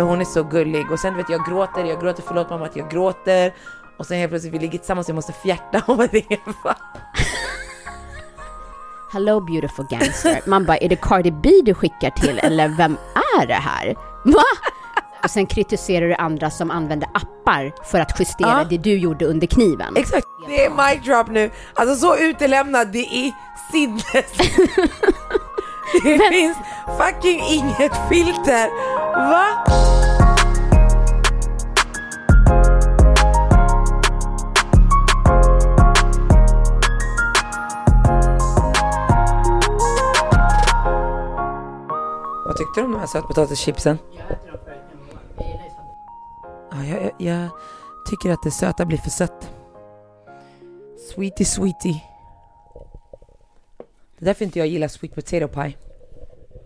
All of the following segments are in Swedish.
Men hon är så gullig och sen vet jag gråter, jag gråter, förlåt mamma att jag gråter. Och sen helt plötsligt vi ligger tillsammans jag måste fjärta och Eva. Hello beautiful gangster. Man bara, är det Cardi B du skickar till eller vem är det här? Va? Och sen kritiserar du andra som använder appar för att justera Ja. det du gjorde under kniven. Exakt, det är mic drop nu. Alltså så utelämnad, det är sinnes. Det finns fucking inget filter. Va? Vad tyckte du om de här sötpotatischipsen? Ja, jag, jag, jag tycker att det söta blir för sött. Sweetie, sweetie. Det är därför inte jag gillar sweet potato pie.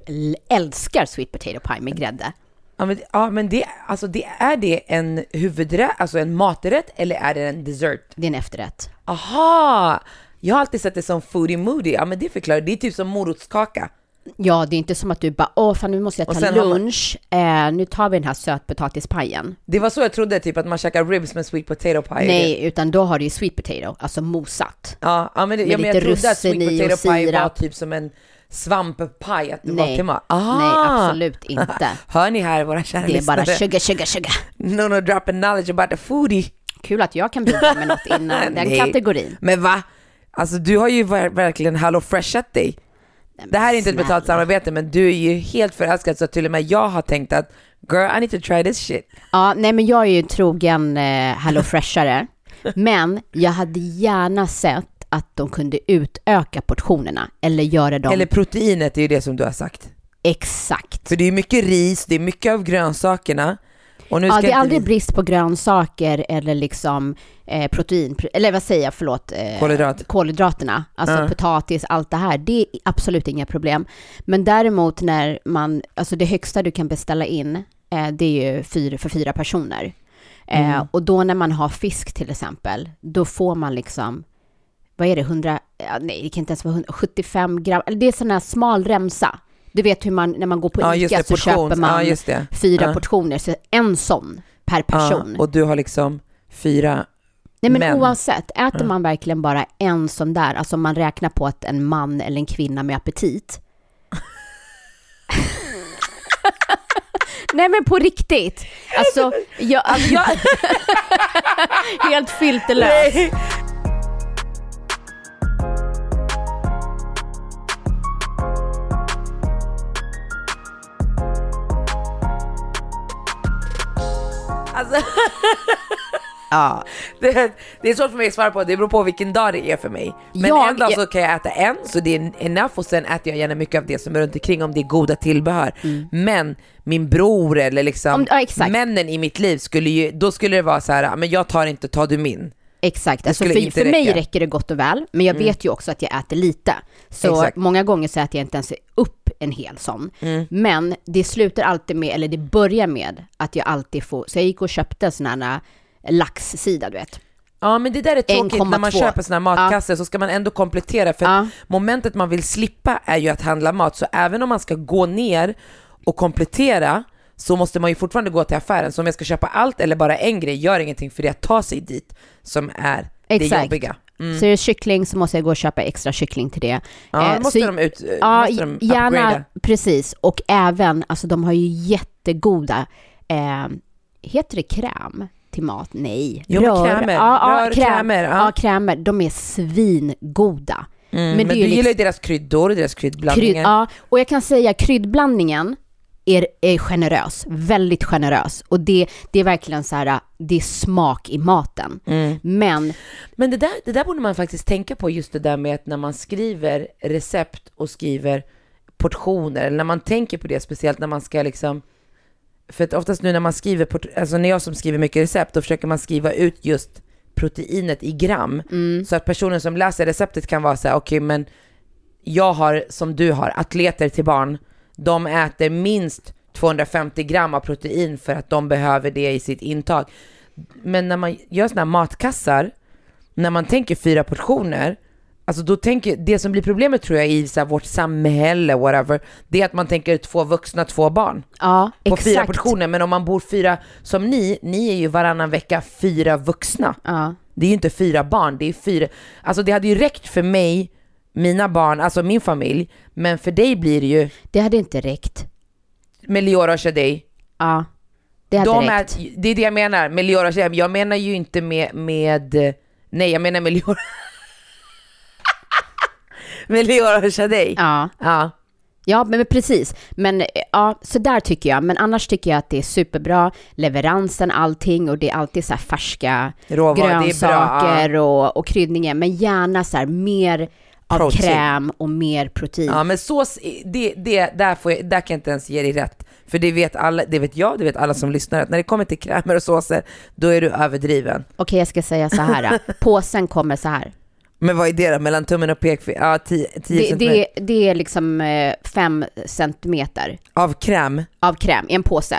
L- älskar sweet potato pie med grädde. Ja men, ja, men det, alltså, det, är det en huvudrätt, alltså en maträtt eller är det en dessert? Det är en efterrätt. Aha! Jag har alltid sett det som foodie moody. Ja men det förklarar, det är typ som morotskaka. Ja, det är inte som att du bara, åh fan nu måste jag ta har man- lunch, eh, nu tar vi den här sötpotatispajen. Det var så jag trodde, typ att man käkar ribs med sweet potato pie. Nej, utan då har du ju sweet potato, alltså mosat. Ja, ja men, det, Med ja, men jag trodde att sweet potato pie var typ som en svamppaj, att det var Nej, till mat. nej Aha! absolut inte. Hör ni här våra kära Det är bara sugar, sugar, sugar. No, no, dropping knowledge about the foodie. Kul att jag kan bidra med något inom den kategorin. Men va? Alltså du har ju ver- verkligen Hello Freshat dig. Det här är inte ett betalt samarbete men du är ju helt förälskad så till och med jag har tänkt att girl I need to try this shit. Ja, nej men jag är ju en trogen eh, Hello Freshare. Men jag hade gärna sett att de kunde utöka portionerna eller göra dem Eller proteinet är ju det som du har sagt. exakt. För det är mycket ris, det är mycket av grönsakerna. Och nu Ja, det är aldrig vi- brist på grönsaker eller liksom eh, protein, eller vad säger jag, förlåt? Eh, Kolhydrat. Kolhydraterna, alltså Ja. potatis, allt det här, det är absolut inga problem. Men däremot när man, alltså det högsta du kan beställa in, eh, det är ju fyra, för fyra personer. Eh, Mm. och då när man har fisk till exempel, då får man liksom, vad är det, 100, ja, nej det kan inte ens vara 100, 75 gram, det är sån här smal remsa. Du vet hur man, när man går på Ja, ICA det, så köper man Ja, fyra portioner, så en sån per person. Och du har liksom fyra Nej men män. oavsett, äter man verkligen bara en sån där, alltså om man räknar på att en man eller en kvinna med aptit. Nej men på riktigt. Alltså, jag, alltså, jag helt filterlös. Alltså, Ja, det, det är svårt för mig att svara på, det beror på vilken dag det är för mig. Men Jag- en dag så kan jag äta en, så det är enough och sen äter jag gärna mycket av det som är runt omkring om det är goda tillbehör. Men min bror eller liksom Mm. Om- ja, männen i mitt liv skulle ju, då skulle det vara så här, men jag tar inte, tar du min. exakt. Alltså, för för mig. Mm. räcker det gott och väl, men jag vet ju också att jag äter lite. Så Exakt. många gånger så äter jag inte ens upp en hel sån. Mm. Men det slutar alltid med, eller det börjar med, att jag alltid får, så jag gick och köpte en sån här äh, laxsida, du vet. Ja men det där är tråkigt när man 1,2. köper såna här matkassar så ska man ändå komplettera för Ja. momentet man vill slippa är ju att handla mat så även om man ska gå ner och komplettera så måste man ju fortfarande gå till affären så om jag ska köpa allt eller bara en grej gör ingenting för det att ta sig dit som är det Exakt. jobbiga. Mm. Så är det kyckling så måste jag gå och köpa extra kyckling till det. Ja, Eh, måste så- de ut, Ja, måste de gärna, upgrada. precis. Och även, alltså de har ju jättegoda, eh, heter det kräm till mat? Nej. Jo, men krämer. Rör- krämer, ja. Ja. krämer. De är svingoda. Mm, men är du gillar ju liksom- deras kryddor, deras Krydd, kryddblandningar. ja, och jag kan säga kryddblandningen, är, är generös, väldigt generös. Och det, det är verkligen så här, det är smak i maten. Mm. Men, Men det där, det där borde man faktiskt tänka på, just det där med att när man skriver recept och skriver portioner, eller när man tänker på det, speciellt när man ska liksom för att oftast nu när man skriver, alltså när jag som skriver mycket recept, då försöker man skriva ut just proteinet i gram. Så att personen som läser receptet kan vara så här, okej men jag har, som du har, atleter till barn, de äter minst 250 gram av protein för att de behöver det i sitt intag. Men när man gör sådana här matkassar, när man tänker fyra portioner, alltså då tänker, det som blir problemet tror jag i så vårt samhälle, whatever, det är att man tänker två vuxna, två barn ja, på exakt. fyra portioner. Men om man bor fyra, som ni, ni är ju varannan vecka fyra vuxna. Ja, Det är ju inte fyra barn, det är fyra. Alltså det hade ju räckt för mig, mina barn, alltså min familj. Men för dig blir det ju det hade inte räckt. Meliora och Shadej. Ja, det hade De är, räckt. det är det jag menar, Meliora och Shadej. Jag menar ju inte med, med nej jag menar Meliora. Meliora och Shadej. Ja. Ja. Ja, men men precis. Men ja, så där tycker jag. Men annars tycker jag att det är superbra. Leveransen, allting och det är alltid så här färska Råvaror, det är bra, grönsaker och, och kryddningar. Men gärna så här mer av Protein. kräm och mer protein. Ja men sås, det, det, där, får jag, där kan jag inte ens ge dig rätt. För det vet alla, det vet jag, det vet alla som lyssnar, att när det kommer till krämer och såser, då är du överdriven. Okej, jag ska säga så här. Påsen kommer så här. Men vad är det då? Mellan tummen och pekfingret? Ja, 10 Det, centimeter. det, det är liksom eh, fem centimeter Av kräm? av kräm i en påse.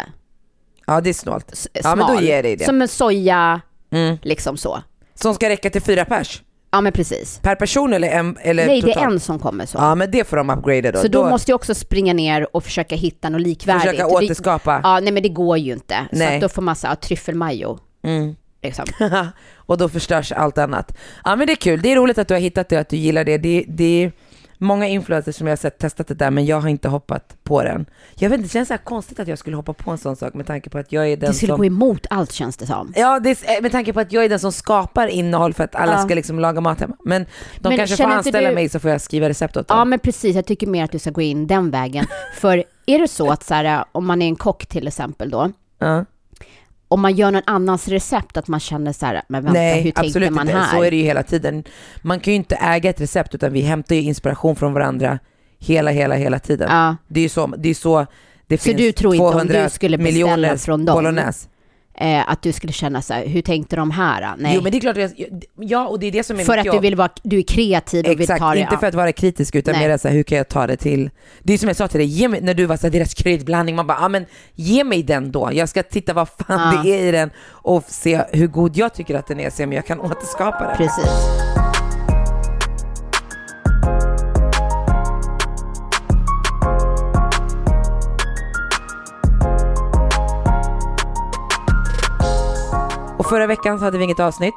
Ja det är snålt. S- Ja men då ger jag dig det. Som en soja, Mm. liksom så. Som ska räcka till fyra pers? Ja, men precis. Per person eller, en, eller Nej, det totalt? är en som kommer så. Ja men det får de upgrada då. Så då, måste jag också springa ner och försöka hitta något likvärdigt. försöka Det- återskapa. Ja, nej men det går ju inte. Så Nej. att då får man säga tryffelmajo. Mm. Liksom. och då förstörs allt annat. Ja men det är kul, det är roligt att du har hittat det och att du gillar det. Det, det många influencers som jag har sett testat det där men jag har inte hoppat på den. Jag vet inte, det känns så här konstigt att jag skulle hoppa på en sån sak med tanke på att jag är den Det skulle som... gå emot allt känns det som. Ja, det är, med tanke på att jag är den som skapar innehåll för att alla Ja. ska liksom laga mat hemma. Men de Men kanske får anställa du- mig så får jag skriva recept åt dem. Ja men precis, jag tycker mer att du ska gå in den vägen. För är det så att så här, om man är en kock till exempel då, Ja. Om man gör någon annans recept, att man känner så här, men vänta, hur Nej, tänkte absolut man inte. här? Så är det ju hela tiden. Man kan ju inte äga ett recept utan vi hämtar ju inspiration från varandra hela, hela, hela tiden. Ja, Det är ju så, det är så det Så finns du tror inte om 200 du skulle beställa miljoner från dem? bolognese. Eh, att du skulle känna så här, hur tänkte de här? Nej. Jo men det är klart, jag, ja och det är det som är för att jobb. du vill vara, du är kreativ och vill Exakt, ta det. inte för att vara kritisk utan Nej. mer så här, hur kan jag ta det till... Det är som jag sa till dig, ge mig, när du var såhär, deras kryddblandning, man bara, ja men ge mig den då. Jag ska titta vad fan Ja. det är i den och se hur god jag tycker att den är, se om jag kan återskapa den. Precis. Och förra veckan så hade vi inget avsnitt.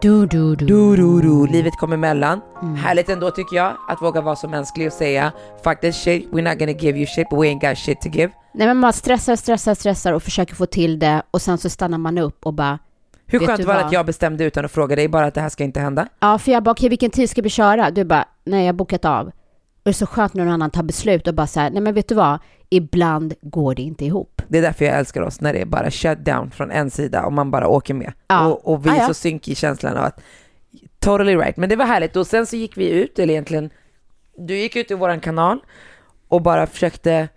Du, du, du. Du, du, du. Livet kom emellan. Mm. Härligt ändå tycker jag, att våga vara så mänsklig och säga Fuck this shit, we're not gonna give you shit but we ain't got shit to give. Nej men man stressar, stressar, stressar och försöker få till det och sen så stannar man upp och bara, Hur skönt var det att jag bestämde utan att fråga dig bara att det här ska inte hända? ja för jag bara, okej vilken tid ska vi köra? Du bara, nej jag har bokat av. Och det är så skönt när någon annan tar beslut och bara så här, nej men vet du vad? Ibland går det inte ihop. Det är därför jag älskar oss, när det är bara shut down från en sida och man bara åker med. Ja. Och, och vi Ja, är ja. så synk i känslan av att totally right. Men det var härligt och sen så gick vi ut, eller egentligen, du gick ut i våran kanal och bara försökte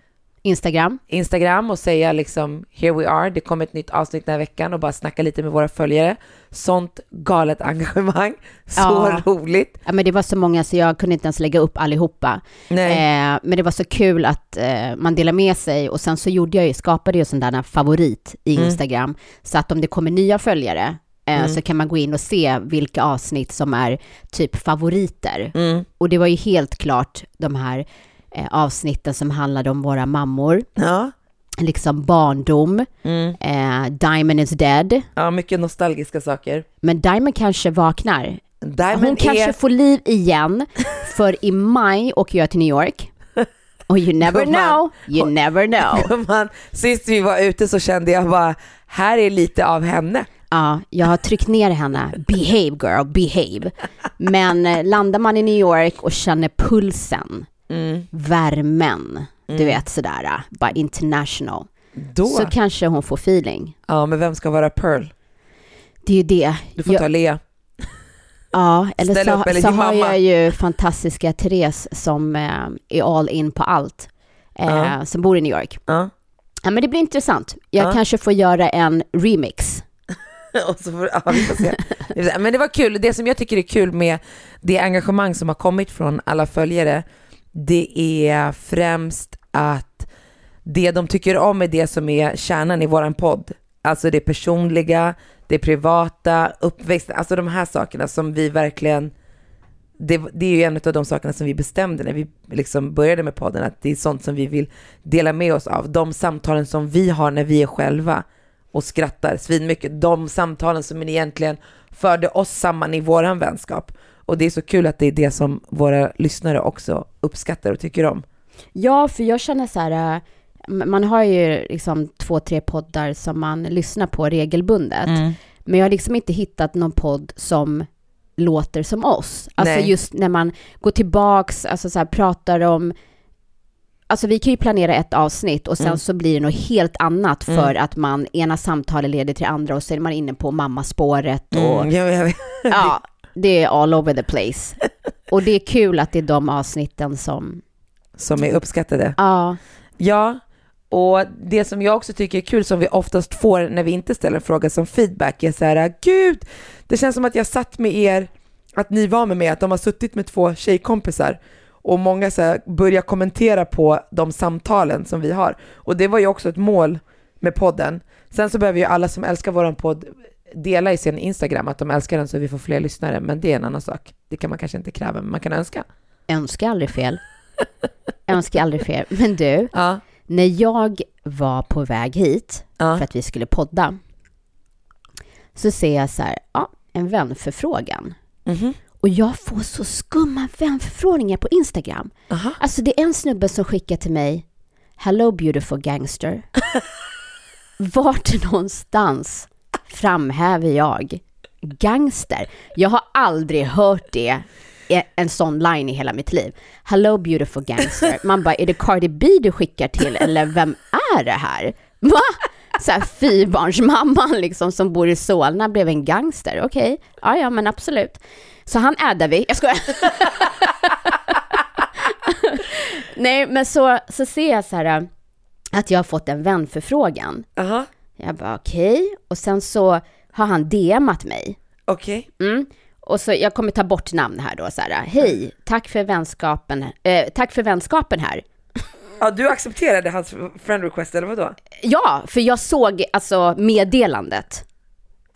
Instagram. Instagram och säga liksom here we are, det kommer ett nytt avsnitt den här veckan och bara snacka lite med våra följare. Sånt galet engagemang, så Ja. roligt. Ja men det var så många så jag kunde inte ens lägga upp allihopa. Nej. Eh, men det var så kul att eh, man delar med sig och sen så gjorde jag ju, skapade jag sån där favorit i Mm. Instagram. Så att om det kommer nya följare eh, Mm. så kan man gå in och se vilka avsnitt som är typ favoriter. Mm. Och det var ju helt klart de här eh, avsnitten som handlade om våra mammor, Ja. Liksom barndom, Mm. eh, Diamond is dead. ja, mycket nostalgiska saker. Men Diamond kanske vaknar. Diamond Hon kanske är... får liv igen, för i maj åker jag till New York. Och you never know, you never know. Man, sist vi var ute så kände jag bara, här är lite av henne. Ja, jag har tryckt ner henne. Behave girl, behave. Men eh, landar man i New York och känner pulsen, Mm. värmen, du vet sådär, uh, bara international, Då? så kanske hon får feeling. Ja, men vem ska vara Pearl? Det är ju det. Du får Jag- ta Lea. Ja, eller Ställ så, upp, eller så har mamma. jag ju fantastiska Therese som eh, är all in på allt, eh, Ja. som bor i New York. Ja. Ja, men det blir intressant. Jag Ja. kanske får göra en remix. Och så får, ja. Vi får se. Men det var kul. Det som jag tycker är kul med det engagemang som har kommit från alla följare, det är främst att det de tycker om är det som är kärnan i våran podd. Alltså det personliga, det privata, uppväxten, alltså de här sakerna som vi verkligen det, det är ju en av de sakerna som vi bestämde när vi liksom började med podden, att det är sånt som vi vill dela med oss av. De samtalen som vi har när vi är själva och skrattar svinmycket. De samtalen som egentligen förde oss samman i våran vänskap. Och det är så kul att det är det som våra lyssnare också uppskattar och tycker om. Ja, för jag känner så här, eh, man har ju liksom två, tre poddar som man lyssnar på regelbundet. Men jag har liksom inte hittat någon podd som låter som oss. Alltså Nej. just när man går tillbaks, alltså så här, pratar om Alltså vi kan ju planera ett avsnitt och sen Mm. så blir det något helt annat Mm. för att man, ena samtalet leder till andra och så är man inne på mammaspåret och Mm, jag, jag, ja, det är all over the place. Och det är kul att det är de avsnitten som, som är uppskattade. ja, Ja, och det som jag också tycker är kul som vi oftast får när vi inte ställer en fråga som feedback är så här, gud, det känns som att jag satt med er, att ni var med mig, att de har suttit med två tjejkompisar och många så här börjar kommentera på de samtalen som vi har. Och det var ju också ett mål med podden. Sen så behöver ju alla som älskar våran podd dela i sin Instagram att de älskar den så vi får fler lyssnare, men det är en annan sak. Det kan man kanske inte kräva, men man kan önska. önskar aldrig fel. önskar aldrig fel. Men du, Ja, när jag var på väg hit ja, för att vi skulle podda, så ser jag så här, ja, en vänförfrågan. mhm, Och jag får så skumma vänförfrågningar på Instagram. aha. Alltså det är en snubbe som skickar till mig, Hello beautiful gangster. Vart någonstans framhäver jag gangster? Jag har aldrig hört det, en sån line i hela mitt liv. Hello beautiful gangster. Man bara, är det Cardi B du skickar till eller vem är det här? Va? Så här fyrbarnsmamman liksom som bor i Solna blev en gangster. Okej, ja ja men absolut. Så han addar vi. Jag skojar. Nej, men så, så ser jag så här äh, att jag har fått en vänförfrågan. Aha, jag bara okej, och sen så har han DMat mig. okej. Mm. Och så jag kommer ta bort namn här då så här. Hej, tack för vänskapen. Eh, tack för vänskapen här. Ja, du accepterade hans friend request eller vadå? Ja, för jag såg alltså meddelandet.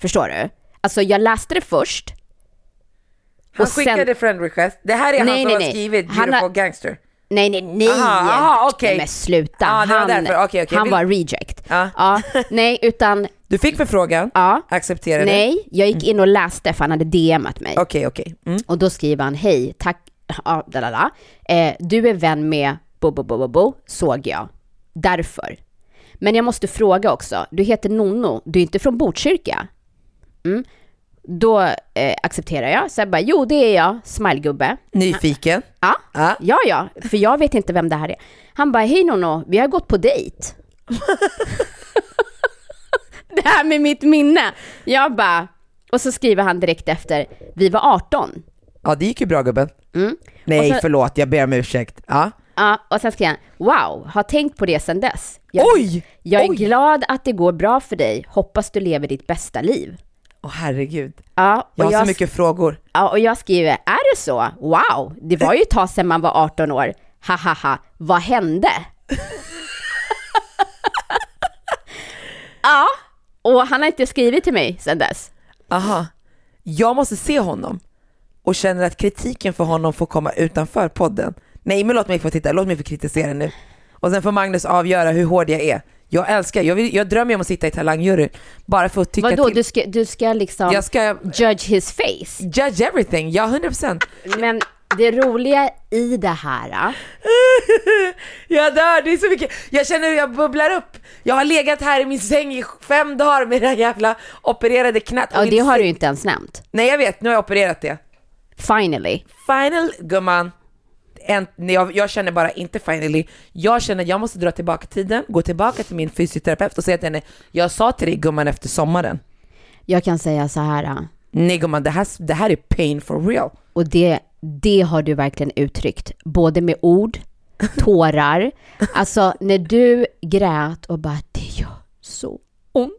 Förstår du? Alltså jag läste det först. Han Och sen- skickade friend request. Det här är han Nej, som nej, har skrivit Han beautiful har- gangster. Nej, nej, nej. Aha, aha, okej. Nej, men sluta. Var han. Okej, okej. han var reject. Ja. Ja, nej, utan Du fick förfrågan, ja. accepterade. Nej, jag gick in och läste för han hade DMat mig. Okej, okej. Mm. Och då skriver han, hej, tack, ja, da, da, da. Eh, du är vän med bo, bo, bo, bo, bo, såg jag. Därför. Men jag måste fråga också, du heter Nonno, du är inte från Botkyrka? Mm. Då eh, accepterar jag, så jag bara, jo det är jag, smilegubbe. Nyfiken. Ja, Ja. ja, ja, för jag vet inte vem det här är. Han bara, hej Nonno, vi har gått på dejt. det här med mitt minne. Jag bara, och så skriver han direkt efter, vi var 18. Ja, det gick ju bra gubben. Mm. Nej, så- förlåt, jag ber om ursäkt. Ja. Ja, och sen skrev han, wow, har tänkt på det sedan dess. Jag, Oj! jag är Oj! glad att det går bra för dig, hoppas du lever ditt bästa liv. Åh herregud. Ja, Jag har jag, så mycket frågor. ja, och jag skriver, är det så? Wow, det var ju ett tag sedan man var 18 år. Ha ha ha, vad hände? ja, och han har inte skrivit till mig sedan dess. Aha. Jag måste se honom och känner att kritiken för honom får komma utanför podden. Nej, men låt mig få titta, låt mig få kritisera nu. Och sen får Magnus avgöra hur hård jag är. Jag älskar, jag, vill, jag drömmer om att sitta i talangjuryn bara för att tycka Vadå, till. du ska, du ska liksom Jag ska judge his face? judge everything, ja 100%. Men det roliga i det här, Jag dör, det är så mycket. Jag känner hur jag bubblar upp. Jag har legat här i min säng i fem dagar med det här jävla opererade knät. ja, det har du ju inte ens nämnt. Nej jag vet, nu har jag opererat det. Finally. Final gumman. en, nej, jag, jag känner bara inte finally, jag känner jag måste dra tillbaka tiden, gå tillbaka till min fysioterapeut och säga till henne, jag sa till dig gumman efter sommaren, Jag kan säga så här, nej gumman det här, det här är pain for real. och det, det har du verkligen uttryckt, både med ord, tårar, alltså när du grät och bara det gör så ont.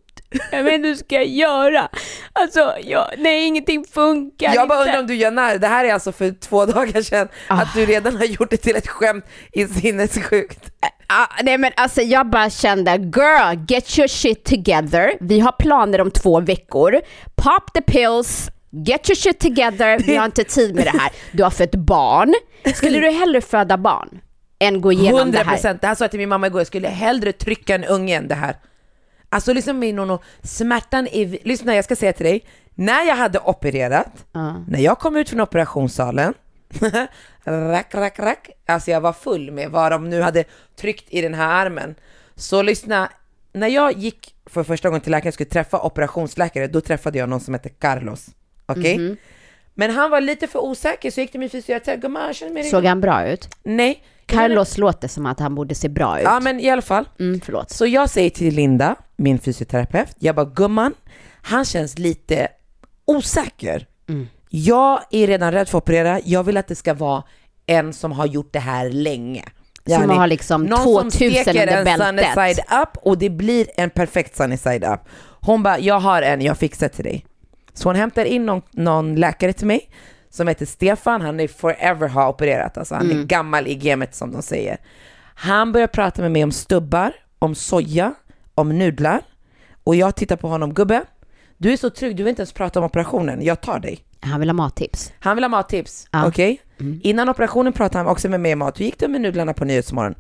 Jag vet inte hur ska jag göra? Alltså, jag, nej ingenting funkar Jag bara inte. undrar om du gör när, det här är alltså för två dagar sedan, Ah. att du redan har gjort det till ett skämt i sinnessjukt. Ah, nej men alltså jag bara kände, girl, get your shit together. Vi har planer om två veckor. Pop the pills, get your shit together. Vi har inte tid med det här. Du har fött barn. Skulle du hellre föda barn än gå igenom 100 det här? procent, det här sa jag till min mamma igår, jag skulle hellre trycka en unge än det här. Alltså lyssna på mig Nono, smärtan är, lyssna jag ska säga till dig, när jag hade opererat, Ja. när jag kom ut från operationssalen, rack, rack, rack, alltså jag var full med vad de nu hade tryckt i den här armen. Så lyssna, när jag gick för första gången till läkaren och skulle träffa operationsläkare, då träffade jag någon som heter Carlos. Okej? Mhm. Men han var lite för osäker så gick till min fysioterapeut, gumman jag känner mig Såg han bra ut? Nej. Carlos låter som att han borde se bra ut. Ja men i alla fall. Mm, förlåt. Så jag säger till Linda, min fysioterapeut, jag bara gumman, han känns lite osäker. Mm. Jag är redan rädd för att operera, jag vill att det ska vara en som har gjort det här länge. Som Yani, har liksom någon 2000 som steker under en bältet. sunny side up och det blir en perfekt sunny side up. Hon bara, jag har en, jag fixar till dig. Så hon hämtar in någon, någon läkare till mig som heter Stefan, han är forever har opererat, alltså han är gammal i gamet som de säger. Han börjar prata med mig om stubbar, om soja, om nudlar och jag tittar på honom, gubbe, du är så trygg, du vill inte ens prata om operationen, jag tar dig. Han vill ha mattips. Han vill ha mattips, Ja. okej? Innan operationen pratade han också med mig om mat. Hur gick det med nudlarna på Nyhetsmorgon?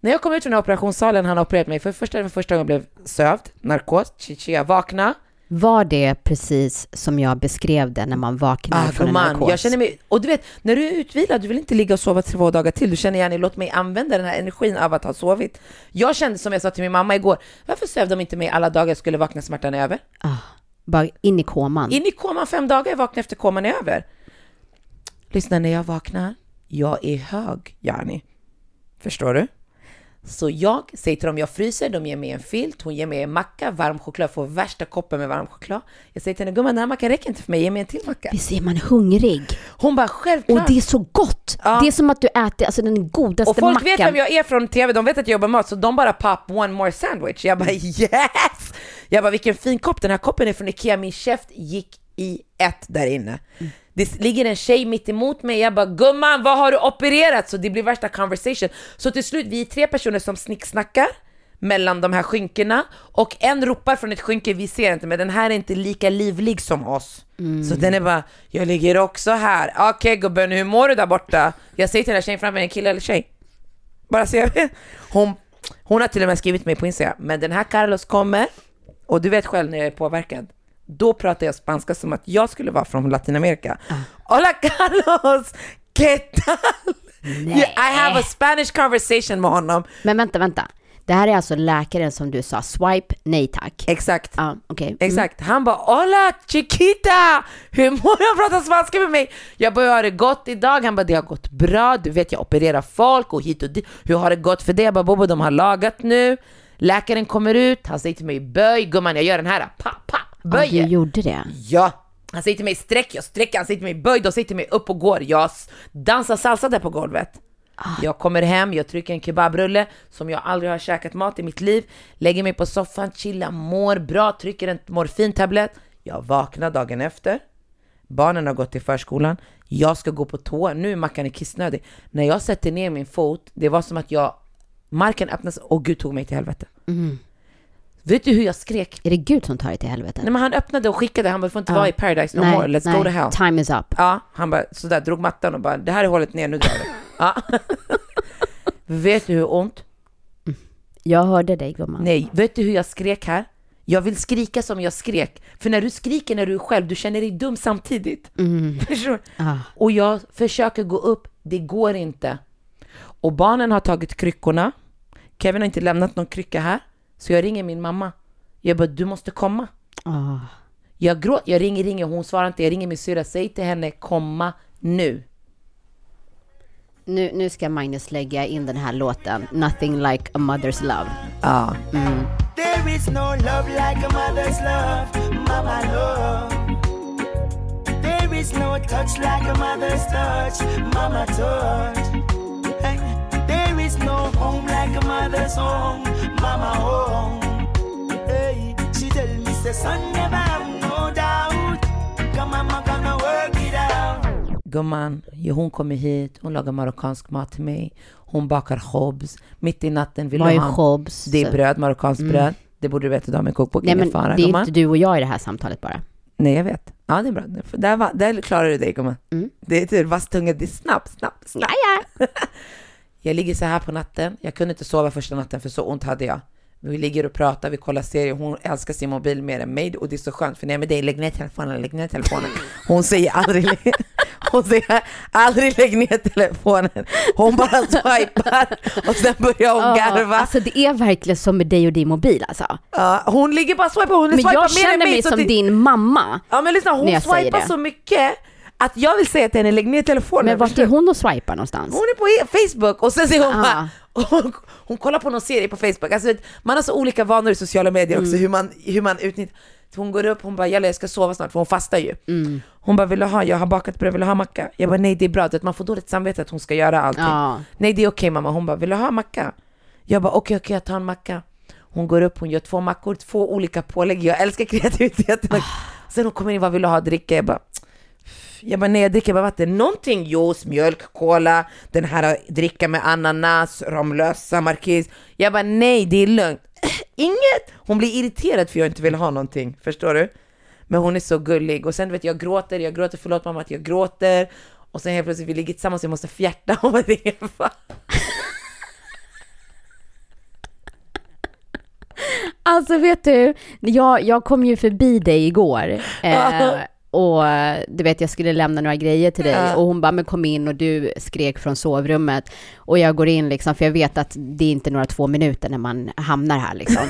När jag kom ut från operationssalen, han har opererat mig för första, för första gången blev sövd, narkos, chichi, jag vaknade. Var det precis som jag beskrev det när man vaknar Ah, från en narkos? jag känner mig, och du vet, när du är utvilad, du vill inte ligga och sova två dagar till, du känner gärna, låt mig använda den här energin av att ha sovit. Jag kände som jag sa till min mamma igår, varför sövde de inte mig alla dagar jag skulle vakna smärtan är över? ah, bara in i koman. In i koman fem dagar, jag vaknar efter koman är över. Lyssna, när jag vaknar, jag är hög, Jani. Förstår du? Så jag säger till dem, jag fryser, de ger mig en filt, hon ger mig en macka, varm choklad, jag får värsta koppen med varm choklad. Jag säger till henne, gumman den här mackan räcker inte för mig, ge mig en till macka. Visst är man hungrig? Hon bara, självklart. Och det är så gott! Ja. Det är som att du äter alltså, den godaste Och folk mackan. vet vem jag är från TV, de vet att jag jobbar med mat, så de bara pop one more sandwich. Jag bara yes! Jag bara vilken fin kopp, den här koppen är från Ikea, min käft gick i ett där inne. Det ligger en tjej mitt emot mig, jag bara gumman vad har du opererat? Så det blir värsta conversation. Så till slut, vi är tre personer som snicksnackar mellan de här skynkena och en ropar från ett skynke, vi ser inte men den här är inte lika livlig som oss. Så den är bara, jag ligger också här. Okej gubben, hur mår du där borta? Jag säger till den här tjejen framför mig, en kille eller tjej? Bara så jag vet. Hon, hon har till och med skrivit mig på Instagram, men den här Carlos kommer, och du vet själv när jag är påverkad, då pratar jag spanska som att jag skulle vara från Latinamerika. Hola Carlos! ¿Qué tal? Nej. I have a Spanish conversation med honom. Men vänta, vänta. Det här är alltså läkaren som du sa, swipe, nej tack. Exakt. Ja, okej. Mm. Exakt. Han bara “Hola chiquita! Hur mår jag? pratar spanska med mig?” Jag bara “Hur har det gått idag?” Han bara “Det har gått bra, du vet jag opererar folk och hit och dit. Hur har det gått för det?” Jag bara “Bobo, de har lagat nu.” Läkaren kommer ut, han säger till mig “Böj gumman, jag gör den här, pa, pa, Ja, du böjer.” gjorde det. Ja. Han till mig sträck, jag sträcker, han säger till mig böj, de säger till mig upp och går. Jag dansar salsa där på golvet. Jag kommer hem, jag trycker en kebabrulle som jag aldrig har käkat mat i mitt liv, lägger mig på soffan, chillar, mår bra, trycker en morfintablett. Jag vaknar dagen efter. Barnen har gått till förskolan. Jag ska gå på toa. Nu är Mackan är kissnödig. När jag sätter ner min fot, det var som att jag... Marken öppnades och Gud tog mig till helvete. Vet du hur jag skrek? Är det Gud som tar dig till helvete? Nej men han öppnade och skickade, han bara du får inte Ja. vara i paradise no more, let's go to hell. Time is up. Ja, han bara sådär drog mattan och bara det här är hållet ner, nu drar vi. Ja. vet du hur ont? Jag hörde dig gumman. Nej, vet du hur jag skrek här? Jag vill skrika som jag skrek. För när du skriker när du är själv, du känner dig dum samtidigt. Förstår du? Ah. Och jag försöker gå upp, det går inte. Och barnen har tagit kryckorna. Kevin har inte lämnat någon krycka här. Så jag ringer min mamma. Jag bara, du måste komma. Ah. Jag gråter, jag ringer, ringer, hon svarar inte. Jag ringer min syrra, säg till henne komma nu. Nu, nu ska Magnus lägga in den här låten, Nothing Like a Mother's Love. Ja. There is no love like a mother's love, mama love. There is no touch like a mother's touch, mama touch. Home like a mother's home, mama home. Hey, she tell me say son never have no doubt. Come mama gonna work it out. Gumman, jo, hon kommer hit, hon lagar marockansk mat till mig. Hon bakar khobs. Mitt i natten vill Vad är ha... khobs? Det är bröd, marockanskt bröd. Det borde du veta, du har med kokbok, Nej men fara det är gumman. inte du och jag i det här samtalet bara. Nej, jag vet. Ja, det är bra. Där, var, där klarar du dig gumman. Mm. Det är tur, vass tunga, det är snabbt, snabbt, snabbt. ja. Jag ligger så här på natten. Jag kunde inte sova första natten för så ont hade jag. Vi ligger och pratar, vi kollar serier. Hon älskar sin mobil mer än mig och det är så skönt för när jag är med dig, lägg ner telefonen, lägg ner telefonen. Hon säger aldrig, hon säger aldrig lägg ner telefonen. Hon bara swipar och sen börjar hon garva. Alltså det är verkligen som med dig och din mobil alltså. Ja, hon ligger bara och swipar, hon Men swipar jag mer än känner mig som det- din mamma. Ja men lyssna, hon jag swipar så mycket att jag vill säga till henne, lägg ner telefonen. Men vart är hon och swipar någonstans? Hon är på e- Facebook och sen säger hon Ah. bara, hon, hon kollar på någon serie på Facebook. Alltså, man har så olika vanor i sociala medier också, Mm. hur man, hur man utnyttjar. Hon går upp, hon bara, Jalla jag ska sova snart, för hon fastar ju. Mm. Hon bara, vill du ha, jag har bakat bröd, vill du ha macka? Jag bara, nej det är bra, man får dåligt samvete att hon ska göra allting. Ja. Nej det är okej mamma, hon bara, vill du ha macka? Jag bara, okej okej jag tar en macka. Hon går upp, hon gör två mackor, två olika pålägg. Jag älskar kreativiteten. Ah. Sen hon kommer in, vad vill du ha att dricka? Jag bara, jag bara, nej jag dricker bara vatten. Någonting juice, mjölk, cola, den här dricka med ananas, Ramlösa, markis. Jag bara, nej det är lugnt. Inget! Hon blir irriterad för jag inte vill ha någonting, förstår du? Men hon är så gullig och sen vet jag gråter, jag gråter, förlåt mamma att jag gråter. Och sen helt plötsligt vi ligger tillsammans, jag måste fjärta och bara, det är fan. Alltså vet du, jag, jag kom ju förbi dig igår. Eh, och du vet jag skulle lämna några grejer till dig Ja. och hon bara men kom in och du skrek från sovrummet. Och jag går in liksom för jag vet att det är inte några två minuter när man hamnar här liksom.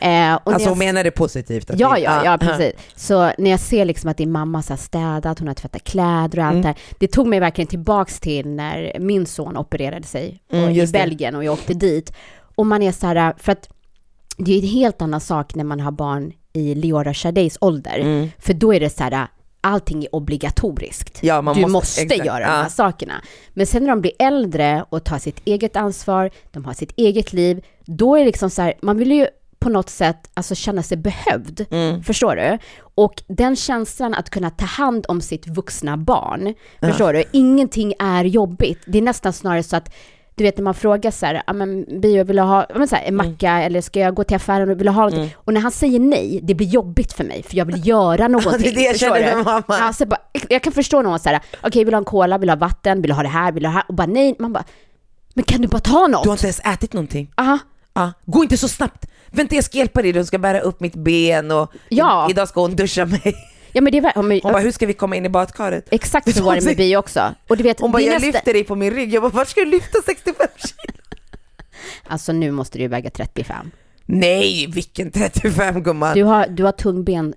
Eh, Alltså hon menar det positivt? att Ja, ja, ja, precis. Så när jag ser liksom att din mamma här städat, hon har tvättat kläder och allt det här. Det tog mig verkligen tillbaks till när min son opererade sig Mm, i just det. Belgien och jag åkte dit. Och man är så här, för att det är en helt annan sak när man har barn i Leora Chardays ålder. Mm. För då är det så här, allting är obligatoriskt. Ja, du måste- måste, exakt, göra de ja. här sakerna. Men sen när de blir äldre och tar sitt eget ansvar, de har sitt eget liv, då är det liksom så här, man vill ju på något sätt alltså känna sig behövd. Mm. Förstår du? Och den känslan att kunna ta hand om sitt vuxna barn, förstår du? Ingenting är jobbigt. Det är nästan snarare så att du vet när man frågar så här, ja men bio vill ha men så här, en Mm. macka eller ska jag gå till affären och vill ha någonting? Och när han säger nej, det blir jobbigt för mig för jag vill göra någonting. det är det jag känner med mamma. Alltså, bara, jag kan förstå någon så här, okej vill du ha en cola, vill du ha vatten, vill du ha det här, vill du ha det här? Och bara nej, man bara, men kan du bara ta något? Du har inte ens ätit någonting. Aha. Ja, gå inte så snabbt. Vänta jag ska hjälpa dig, du ska bära upp mitt ben och Ja. idag ska hon duscha mig. Ja men det ja, men, Hon bara, hur ska vi komma in i badkaret? Exakt så var det med bi också. Och du vet, Hon bara, jag nästa- lyfter dig på min rygg. Jag bara, vart ska du lyfta 65 kilo? Alltså nu måste du väga 35. Nej, vilken 35 gumman. Du har, du har tung ben,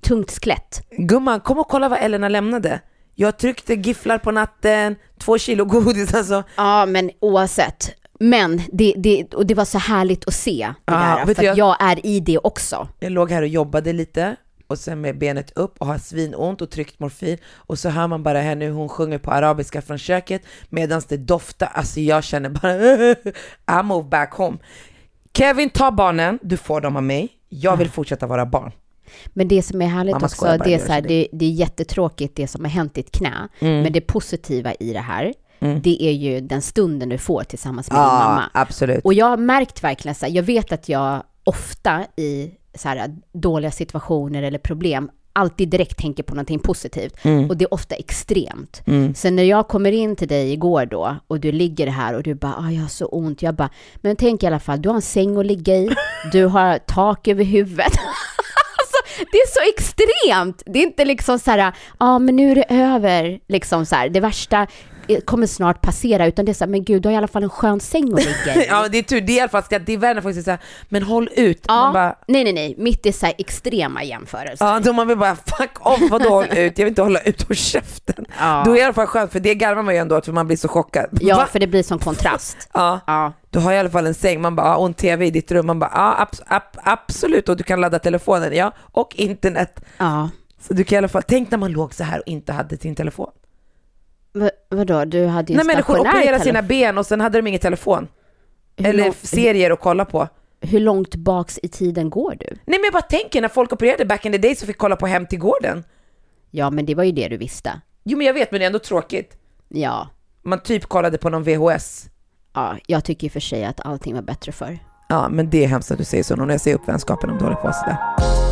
tungt skelett. Gumman, kom och kolla vad Elena lämnade. Jag tryckte gifflar på natten, två kilo godis alltså. Ja, men oavsett. Men det, det, och det var så härligt att se det Ja, där, för att jag är i det också. Jag låg här och jobbade lite och sen med benet upp och har svinont och tryckt morfin och så hör man bara henne hur hon sjunger på arabiska från köket medan det doftar, alltså jag känner bara I move back home. Kevin, ta barnen, du får dem av mig. Jag vill fortsätta vara barn. Men det som är härligt Mamma också, det är, så här, det, det är jättetråkigt det som har hänt ditt knä. Mm. Men det positiva i det här, det är ju den stunden du får tillsammans med din Ja, mamma. absolut. Och jag har märkt verkligen så här, jag vet att jag ofta i så här dåliga situationer eller problem alltid direkt tänker på någonting positivt. Mm. Och det är ofta extremt. Så när jag kommer in till dig igår då och du ligger här och du bara, ah, jag har så ont. Jag bara, men tänk i alla fall, du har en säng att ligga i, du har tak över huvudet. alltså, det är så extremt. Det är inte liksom så här, ja ah, men nu är det över, liksom så här, det värsta kommer snart passera, utan det är så här, men gud, du har i alla fall en skön säng att ligga i. Ja det är tur, det är i alla fall ska, det är värre när folk säger såhär, men håll ut. Ja, Man bara, nej, nej, nej, mitt i så här extrema jämförelser. Ja, då man vill bara fuck off, vadå håll ut? Jag vill inte hålla ut och käften. Ja. Då är det i alla fall skönt, för det garvar man ju ändå åt för man blir så chockad. Ja, Va? för det blir som kontrast. Ja. Ja. Du har i alla fall en säng, man bara, och en TV i ditt rum, man bara, ja abs- ab- absolut, och du kan ladda telefonen, ja, och internet. Ja. Så du kan i alla fall, tänk när man låg så här och inte hade sin telefon. V- vadå, du hade ju När människor opererar sina ben och sen hade de ingen telefon. Hur Eller serier att kolla på. Hur långt baks i tiden går du? Nej men jag bara tänker när folk opererade back in the days så fick kolla på Hem till gården. Ja, men det var ju det du visste. Jo men jag vet men det är ändå tråkigt. Ja. Man typ kollade på någon VHS. Ja, jag tycker i och för sig att allting var bättre förr. Ja men det är hemskt att du säger så, när jag ser upp vänskapen om du håller på sådär.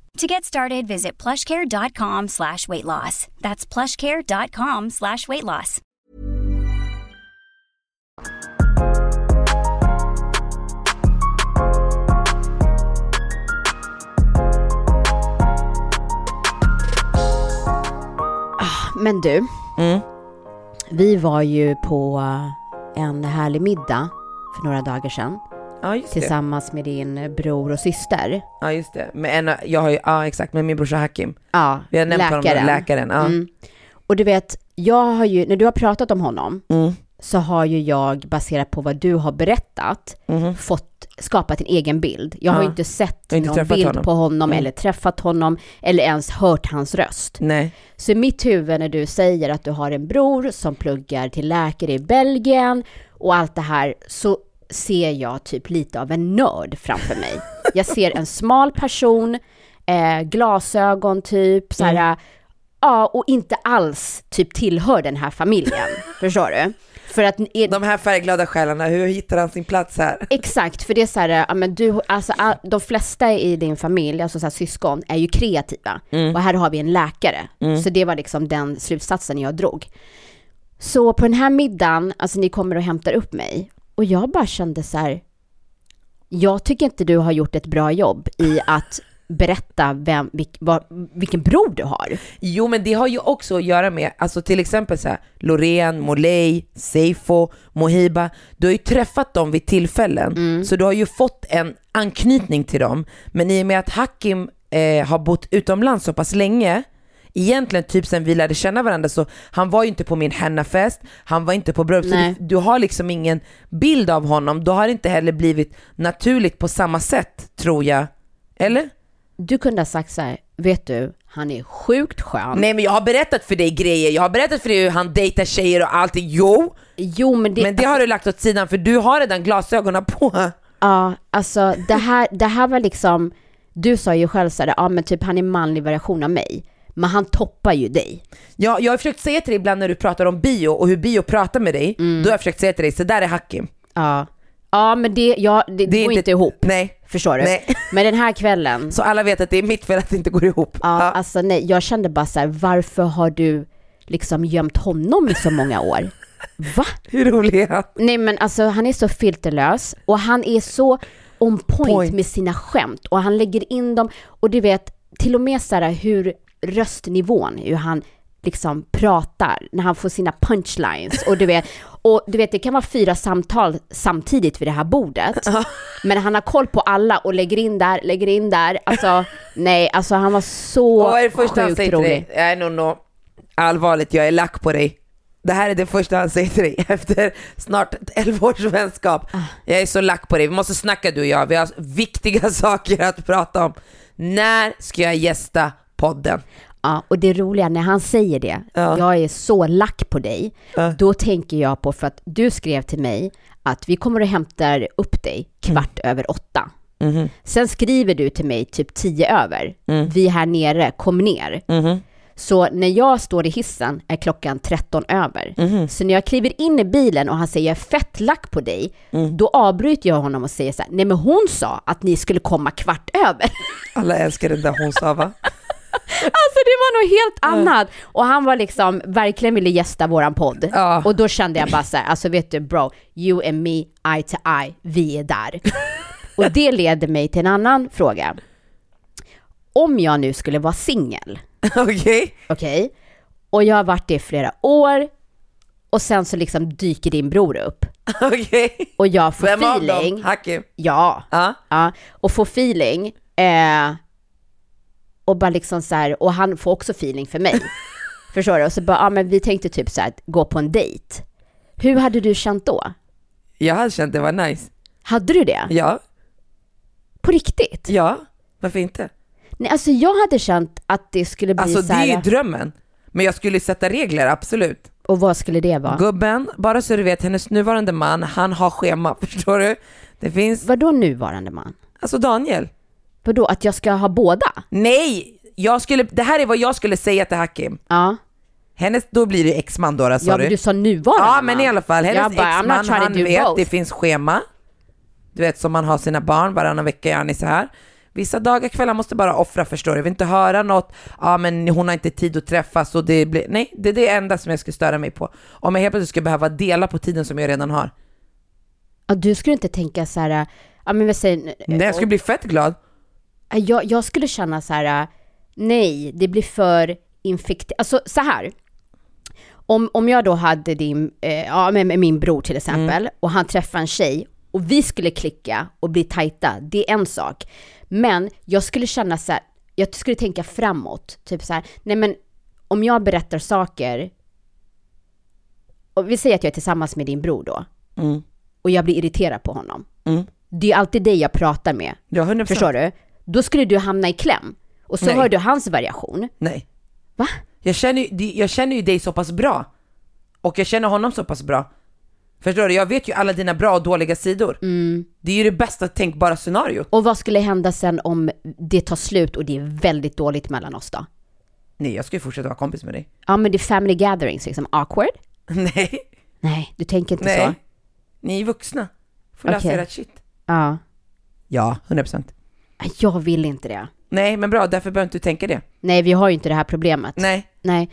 To get started, visit plushcare.com slash weight loss. That's plushcare.com slash weight loss. Men du, Mm. vi var ju på en härlig middag för några dagar sedan Ja just det. tillsammans med din bror och syster. Ja just det. Men en, jag har ju, ja exakt, med min brorsa Hakim. Ja, Vi har nämnt läkaren. honom, läkaren. Ja. Mm. Och du vet, jag har ju, när du har pratat om honom, Mm. så har ju jag baserat på vad du har berättat, fått skapat en egen bild. Jag har ju inte sett inte någon bild honom. på honom Mm. eller träffat honom eller ens hört hans röst. Nej. Så i mitt huvud när du säger att du har en bror som pluggar till läkare i Belgien och allt det här så ser jag typ lite av en nörd framför mig. Jag ser en smal person, eh, glasögon typ, så här, ja, och inte alls typ tillhör den här familjen. Förstår du? För att är, De här färgglada själarna, hur hittar han sin plats här? Exakt, för det är så här, ja men du, alltså all- de flesta i din familj, alltså så här, syskon, är ju kreativa. Och här har vi en läkare. Så det var liksom den slutsatsen jag drog. Så på den här middagen, alltså ni kommer och hämtar upp mig. Och jag bara kände så här, jag tycker inte du har gjort ett bra jobb i att berätta vem, vilk, vad, vilken bror du har. Jo men det har ju också att göra med, alltså till exempel så här, Loreen, Molej, Seifo, Mohiba. Du har ju träffat dem vid tillfällen, så du har ju fått en anknytning till dem. Men i och med att Hakim eh, har bott utomlands så pass länge, egentligen typ sen vi lärde känna varandra så han var ju inte på min hennafest, han var inte på bröllop, du, du har liksom ingen bild av honom, då har det inte heller blivit naturligt på samma sätt tror jag. Eller? Du kunde ha sagt så här, vet du, han är sjukt skön. Nej men jag har berättat för dig grejer, jag har berättat för dig hur han dejtar tjejer och allting, jo! Jo men det, Men det har du lagt åt sidan för du har redan glasögonen på. Ja, alltså det här, det här var liksom, du sa ju själv såhär, ja men typ han är manlig variation av mig. Men han toppar ju dig. Ja, jag har försökt säga till dig ibland när du pratar om bio och hur bio pratar med dig, Mm. då har jag försökt säga till dig, så där är Hakim. Ja. Ja men det, ja, det, Det går inte- inte ihop. Nej. Förstår du? Nej. Men den här kvällen, Så alla vet att det är mitt fel att det inte går ihop. ja, Ja. alltså nej, jag kände bara så här, varför har du liksom gömt honom i så många år? Va? Hur rolig är han? Nej men alltså han är så filterlös och han är så on point, Point. med sina skämt och han lägger in dem och du vet till och med så här hur röstnivån, hur han liksom pratar när han får sina punchlines och du vet, och du vet det kan vara fyra samtal samtidigt vid det här bordet. Men han har koll på alla och lägger in där, lägger in där. Alltså nej, alltså han var så Vad är det första han säger till dig? Nej, no, no. Allvarligt, jag är lack på dig. Det här är det första han säger till dig efter snart 11 års vänskap. Jag är så lack på dig, vi måste snacka du och jag, vi har viktiga saker att prata om. När ska jag gästa podden? Ja, och det roliga när han säger det, Ja. jag är så lack på dig, Ja. då tänker jag på, för att du skrev till mig att vi kommer och hämtar upp dig kvart Mm. över åtta. Mhm. Sen skriver du till mig typ tio över, vi här nere, kom ner. Mhm. Så när jag står i hissen är klockan 13 över. Mhm. Så när jag kliver in i bilen och han säger jag är fett lack på dig, Mm. då avbryter jag honom och säger så här, nej men hon sa att ni skulle komma kvart över. Alla älskar den där hon sa va? Alltså det var något helt annat. Och han var liksom, verkligen ville gästa våran podd. Ja. Och då kände jag bara så här, alltså vet du bro, you and me, eye to eye, vi är där. och det leder mig till en annan fråga. Om jag nu skulle vara singel, Okej? okej, och jag har varit det i flera år, och sen så liksom dyker din bror upp, Okej? och jag får Vem av feeling, dem? Hakim? ja, Ja. Ja, och få feeling. Eh, och bara liksom så här, och han får också feeling för mig. Förstår du? Och så bara, ja men vi tänkte typ så här, gå på en dejt. Hur hade du känt då? Jag hade känt det var nice. Hade du det? Ja, På riktigt? ja, varför inte? Nej, alltså jag hade känt att det skulle bli Alltså så det här, är ju drömmen. Men jag skulle sätta regler, absolut. och vad skulle det vara? Gubben, bara så du vet, hennes nuvarande man, han har schema, förstår du? Det finns, Vadå nuvarande man? alltså Daniel. Vadå, att jag ska ha båda? Nej! Jag skulle, det här är vad jag skulle säga till Hakim. Ja, Hennes, då blir det exman då, sa ja men du? du sa nuvarande Ja man. men i alla fall, hennes Jag bara, I'm exman not trying to han do vet, both. det finns schema. Du vet som man har sina barn, varannan vecka gör ni så här. Vissa dagar, kvällar måste bara offra förstår du. Jag vill inte höra något, ja men hon har inte tid att träffas och det blir, nej det är det enda som jag skulle störa mig på. Om jag helt plötsligt skulle behöva dela på tiden som jag redan har. Ja, du skulle inte tänka så här, ja men vi säger, Nej jag skulle bli fett glad. Ja, Jag, jag skulle känna så här, äh, nej, det blir för infekterat. Alltså så här. Om, om jag då hade din, eh, ja med, med min bror till exempel, och han träffar en tjej och vi skulle klicka och bli tajta, det är en sak. Men jag skulle känna så här, jag skulle tänka framåt, typ så här, nej men om jag berättar saker, och vi säger att jag är tillsammans med din bror då, Mm. och jag blir irriterad på honom. Mm. Det är alltid dig jag pratar med. Ja 100%. Förstår du? Då skulle du hamna i kläm. Och så Nej. hör du hans variation. Nej. Va? Jag känner, ju- jag känner ju dig så pass bra. Och jag känner honom så pass bra. Förstår du? Jag vet ju alla dina bra och dåliga sidor. Mm. Det är ju det bästa tänkbara scenariot. Och vad skulle hända sen om det tar slut och det är väldigt dåligt mellan oss då? Nej, jag ska ju fortsätta vara kompis med dig. Ja men det är family gatherings liksom, awkward? Nej, Nej, du tänker inte nej. så? Ni är vuxna. Får läsa Okej. ert shit. Ja. Ja, 100%. Jag vill inte det. Nej, men bra, därför behöver inte du tänka det. Nej, vi har ju inte det här problemet. Nej. Nej.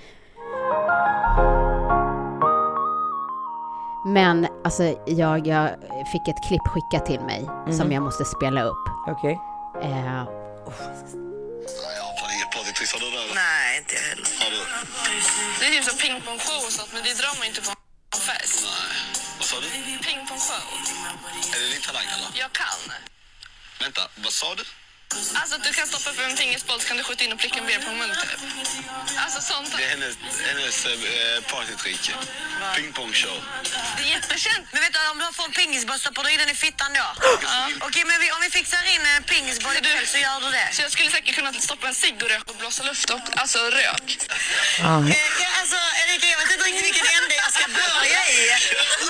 Men alltså, jag, jag fick ett klipp skickat till mig som jag måste spela upp. Okej. Eh, ingen partytriss. Har du det? Nej, inte jag heller. Har du? Det är typ som pingpongshow och sånt, men det drar man inte på en fest. Nej. Vad sa du? Pingpongshow. Är det din talang eller? Jag kan. Vänta, vad sa du? Alltså att du kan stoppa upp en pingisboll så kan du skjuta in och pricka en beerpongmunk typ. Alltså sånt. Det är hennes, hennes eh, partytrick. Pingpongshow. Det är jättekänt. Men vet du, om du får en pingisboll, stoppar du in den i fittan då? Okej, men vi, om vi fixar in en pingisboll ikväll så gör du det. Så jag skulle säkert kunna stoppa en cigg och röka och blåsa luft upp. Alltså rök. Ah, Eh, ja, alltså, Erika, jag vet inte riktigt vilken ände jag ska börja i.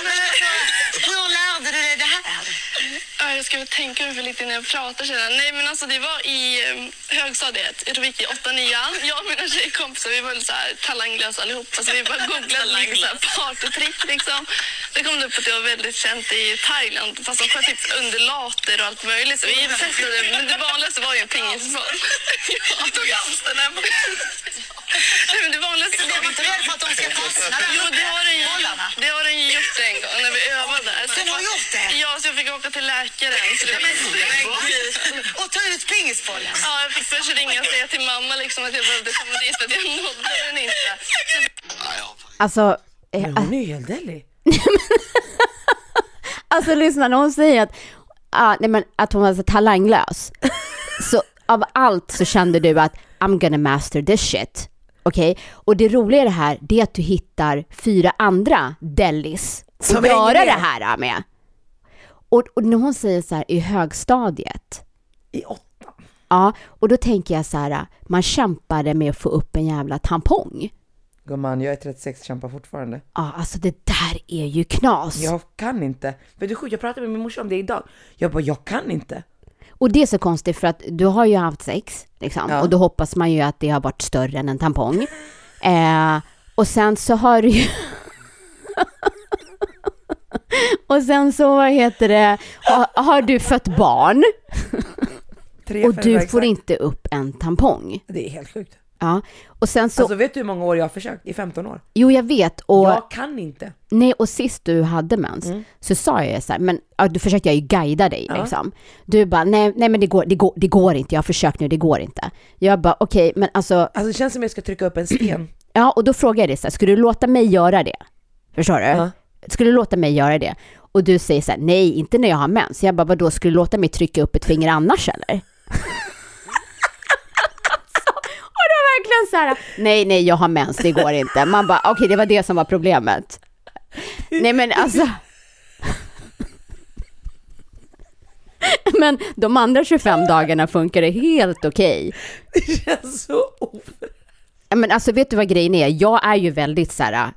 Men alltså, hur lärde du dig det här? Ja, Jag ska väl tänka mig för lite innan jag pratar känner. Nej men alltså det var i um, högstadiet. Jag tror vi gick i 8 9 Jag och mina tjejkompisar vi var så här talanglösa allihopa. Så vi bara googlade lite så här partytrick liksom. Det kom det upp att det var väldigt känt i Thailand. Fast de sköt typ undulater och allt möjligt. Så vi testade. Men det vanligaste var ju en pingisboll. Jag tog Amsterdam. Nej men det vanligaste Jag var inte rädd för att de ska fastna där Jo, det har den ju det har den ju gjort en gång när vi övade. Så Den har gjort det? Ja, så jag fick åka till läkaren. Så det Men gud. Och ta ut pingisbollen. Ja, jag fick först ringa och säga till mamma liksom att jag behövde komma dit för att jag nådde den inte. Alltså, eh, Men hon är ju helt deli. Alltså lyssna, när hon säger att, ah, nej, men att hon var så talanglös, så av allt så kände du att I'm gonna master this shit. Okej, och det roliga i det här, det är att du hittar fyra andra delis Som att göra det här med. Och, och när hon säger så här i högstadiet, I åtta. ja, och då tänker jag så här, man kämpade med att få upp en jävla tampong. Gumman, jag är 36 kämpar fortfarande. Ja, alltså det där är ju knas. Jag kan inte. Vet du jag pratade med min morsa om det idag. Jag bara, jag kan inte. Och det är så konstigt för att du har ju haft sex, liksom, Ja. och då hoppas man ju att det har varit större än en tampong. Eh, och sen så har du ju... och sen så, vad heter det, har, har du fött barn och du exakt. får inte upp en tampong. Det är helt sjukt. Ja, och sen så, Alltså vet du hur många år jag har försökt? I 15 år. jo jag vet, och, Jag kan inte. nej, och sist du hade mens Mm. så sa jag så här, men ja, då försökte jag ju guida dig Ja. liksom. Du bara, nej, nej men det går, det, går, det går inte, jag har försökt nu, det går inte. Jag bara, okej, men alltså, Alltså det känns som jag ska trycka upp en sten. Ja, och då frågar jag dig så här, skulle du låta mig göra det? Förstår du? Ja. Skulle du låta mig göra det? Och du säger så här, nej, inte när jag har mens. Jag bara, vadå, skulle du låta mig trycka upp ett finger annars eller? verkligen så här, nej, nej, jag har mens, det går inte. Man bara, okej, det var det som var problemet. Nej, men alltså. Men de andra 25 dagarna funkar det helt okej. Det känns så ofräscht. Men alltså vet du vad grejen är? Jag är ju väldigt så här äh,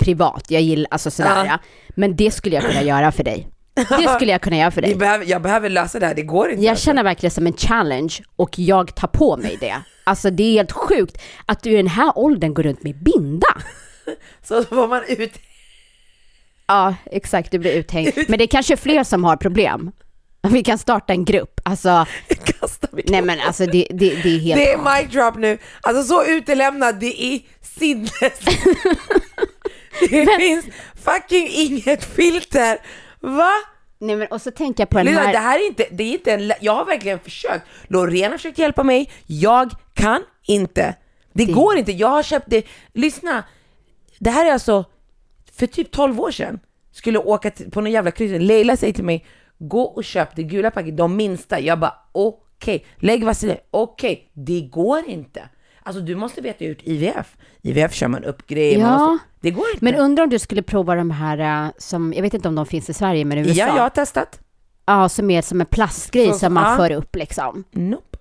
privat, jag gillar, alltså sådär. Ja. Men det skulle jag kunna göra för dig. Det skulle jag kunna göra för dig. behöver, jag behöver lösa det här, det går inte. Jag alltså. känner verkligen som en challenge och jag tar på mig det. Alltså det är helt sjukt att du i den här åldern går runt med binda. Så får man ut... Ja, exakt, du blir uthängd. Men det är kanske fler som har problem. Vi kan starta en grupp. Alltså, nej men alltså det, det, det är helt... Det är mic drop nu. Alltså så utelämnad, det är sinnes. Det finns fucking inget filter. Va? Nej men och så tänker jag på den här... det här är inte, det är inte en, jag har verkligen försökt. Loreen har försökt hjälpa mig, jag kan inte. Det, Det- går inte, jag har köpt det. Lyssna, det här är alltså för typ 12 år sedan. Skulle åka till, på någon jävla kryssning, Leila säger till mig, gå och köp det gula paketet, de minsta. Jag bara okej, lägg vaselin, okej, det går inte. Alltså du måste veta ut IVF. IVF kör man upp grejer, Ja. måste, det går inte. Men undrar om du skulle prova de här äh, som, jag vet inte om de finns i Sverige men i USA. ja, jag har testat. Ja, som är som en plastgrej Så- som man ja. för upp liksom. Nope.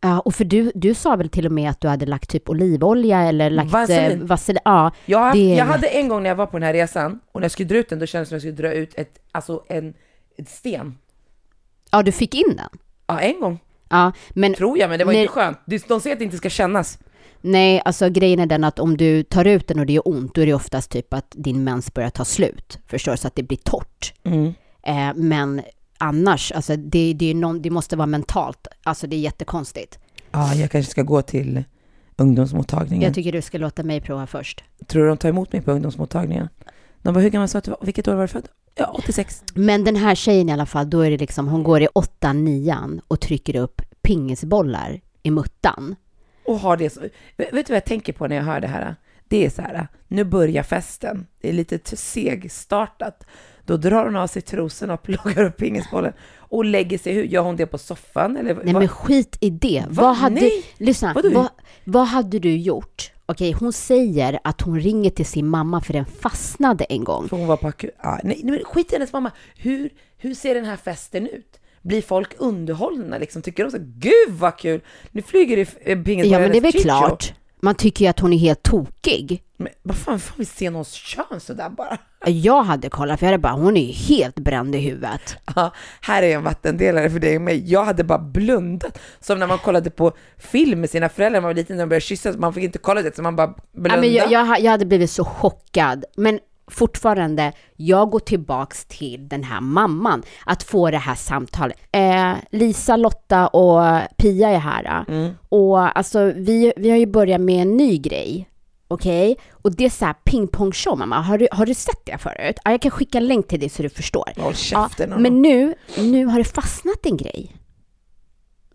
Ja, och för du, du sa väl till och med att du hade lagt typ olivolja eller lagt Vaselin. eh, vaselin. Ja, Jag, haft, det- jag hade en gång när jag var på den här resan och när jag skulle dra ut den då kändes det som att jag skulle dra ut ett, alltså en, ett sten. ja, du fick in den. Ja, en gång. Ja, men Tror jag, men det var Nej. inte skönt. De säger att det inte ska kännas. nej, alltså grejen är den att om du tar ut den och det gör ont, då är det oftast typ att din mens börjar ta slut. Förstår du? Så att det blir torrt. Eh, men annars, alltså det, det, någon, det måste vara mentalt. Alltså det är jättekonstigt. Ja, jag kanske ska gå till ungdomsmottagningen. Jag tycker du ska låta mig prova först. Tror du de tar emot mig på ungdomsmottagningen? De bara, hur gammal sa du? Vilket år var du född? Ja, 86. Men den här tjejen i alla fall, då är det liksom, hon går i 8 9 och trycker upp pingisbollar i muttan. Och har det så. Vet du vad jag tänker på när jag hör det här? Det är så här, nu börjar festen. Det är lite segstartat. Då drar hon av sig trosorna och plockar upp pingisbollen och lägger sig. Hur gör hon det på soffan? Eller Nej vad? men skit i det. Va? Vad hade, Nej. lyssna, vad, vad hade du gjort? Okej, hon säger att hon ringer till sin mamma för den fastnade en gång. För hon var på akut. Ja, nej, nej, men skit i hennes mamma. Hur, hur ser den här festen ut? Blir folk underhållna liksom? Tycker de så gud vad kul, nu flyger det pingisbollar Ja men det är väl eller chicho." klart. Man tycker ju att hon är helt tokig. Men vad fan, får vi se någons kön sådär bara? Jag hade kollat för jag hade bara, hon är ju helt bränd i huvudet. Ja, här är en vattendelare för dig och mig. Jag hade bara blundat. Som när man kollade på film med sina föräldrar när man var liten, när de började kyssas, man fick inte kolla det, så man bara blundade. Ja, men jag, jag, jag hade blivit så chockad. Men fortfarande, jag går tillbaks till den här mamman, att få det här samtalet. Eh, Lisa, Lotta och Pia är här. Mm. Och alltså, vi, vi har ju börjat med en ny grej. Okej? Och det är så här pingpongshow, mamma. Har du, har du sett det förut? Ja, jag kan skicka en länk till dig så du förstår. Håll käften. Ja, men nu, nu har det fastnat en grej.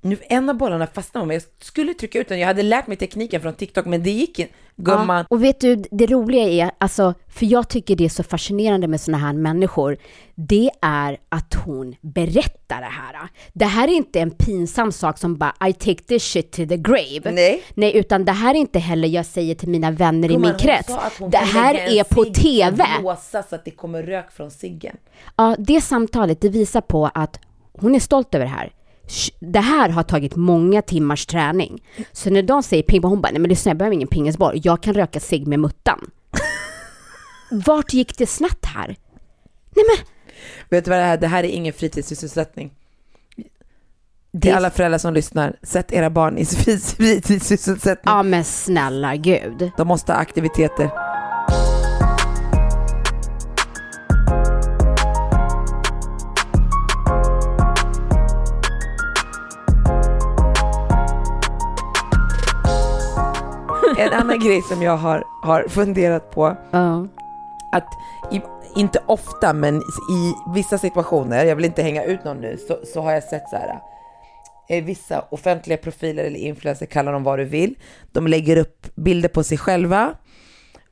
Nu, en av bollarna fastnade men jag skulle trycka ut den. Jag hade lärt mig tekniken från TikTok, men det gick inte. Gumman. Ja, och vet du, det roliga är, alltså, för jag tycker det är så fascinerande med såna här människor, det är att hon berättar det här. Det här är inte en pinsam sak som bara I take this shit to the grave. Nej. Nej, utan det här är inte heller jag säger till mina vänner i Gumman, min hon krets. Det här är på TV. blåsa så att det kommer rök från ciggen. Ja, det samtalet, det visar på att hon är stolt över det här. Det här har tagit många timmars träning. Så när de säger ping hon bara, nej men lyssna jag behöver ingen pingisboll, jag kan röka cigg med muttan. Vart gick det snett här? Nej men, Vet du vad det här Det här är ingen fritidssysselsättning. Det- alla föräldrar som lyssnar, sätt era barn i fritidssysselsättning. ja men snälla gud. De måste ha aktiviteter. En annan grej som jag har, har funderat på, Ja. att i, inte ofta, men i vissa situationer, jag vill inte hänga ut någon nu, så, så har jag sett så här, eh, vissa offentliga profiler eller influencers, kalla dem vad du vill, de lägger upp bilder på sig själva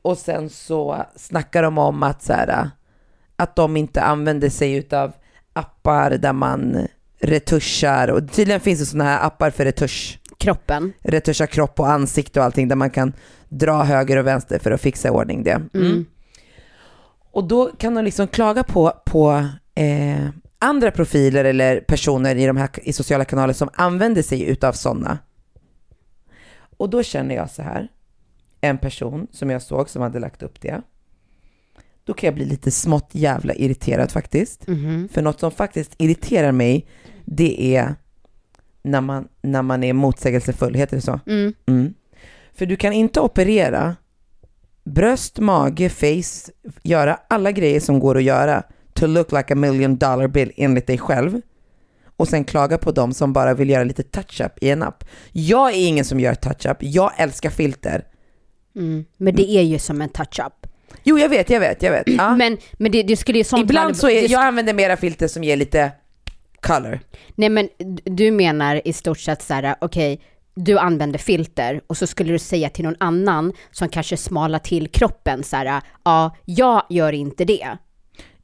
och sen så snackar de om att så här, att de inte använder sig utav appar där man retuschar och tydligen finns det sådana här appar för retusch Kroppen. retuscha kropp och ansikte och allting där man kan dra höger och vänster för att fixa i ordning det. Mm. Och då kan de liksom klaga på, på eh, andra profiler eller personer i de här i sociala kanaler som använder sig utav sådana. Och då känner jag så här, en person som jag såg som hade lagt upp det, då kan jag bli lite smått jävla irriterad faktiskt. För något som faktiskt irriterar mig, det är när man, när man är motsägelsefull, heter det så? Mm. Mm. För du kan inte operera bröst, mage, face, göra alla grejer som går att göra to look like a million dollar bill enligt dig själv och sen klaga på dem som bara vill göra lite touch-up i en app. Jag är ingen som gör touch-up, jag älskar filter. Mm. Men det är ju som en touch-up. Jo, jag vet, jag vet, jag vet. Ja. Men, men det, det skulle ju sånt Ibland så är, jag använder mera filter som ger lite color. Nej men du menar i stort sett så här, okej, du använder filter och så skulle du säga till någon annan som kanske smalar till kroppen så här, ja, jag gör inte det.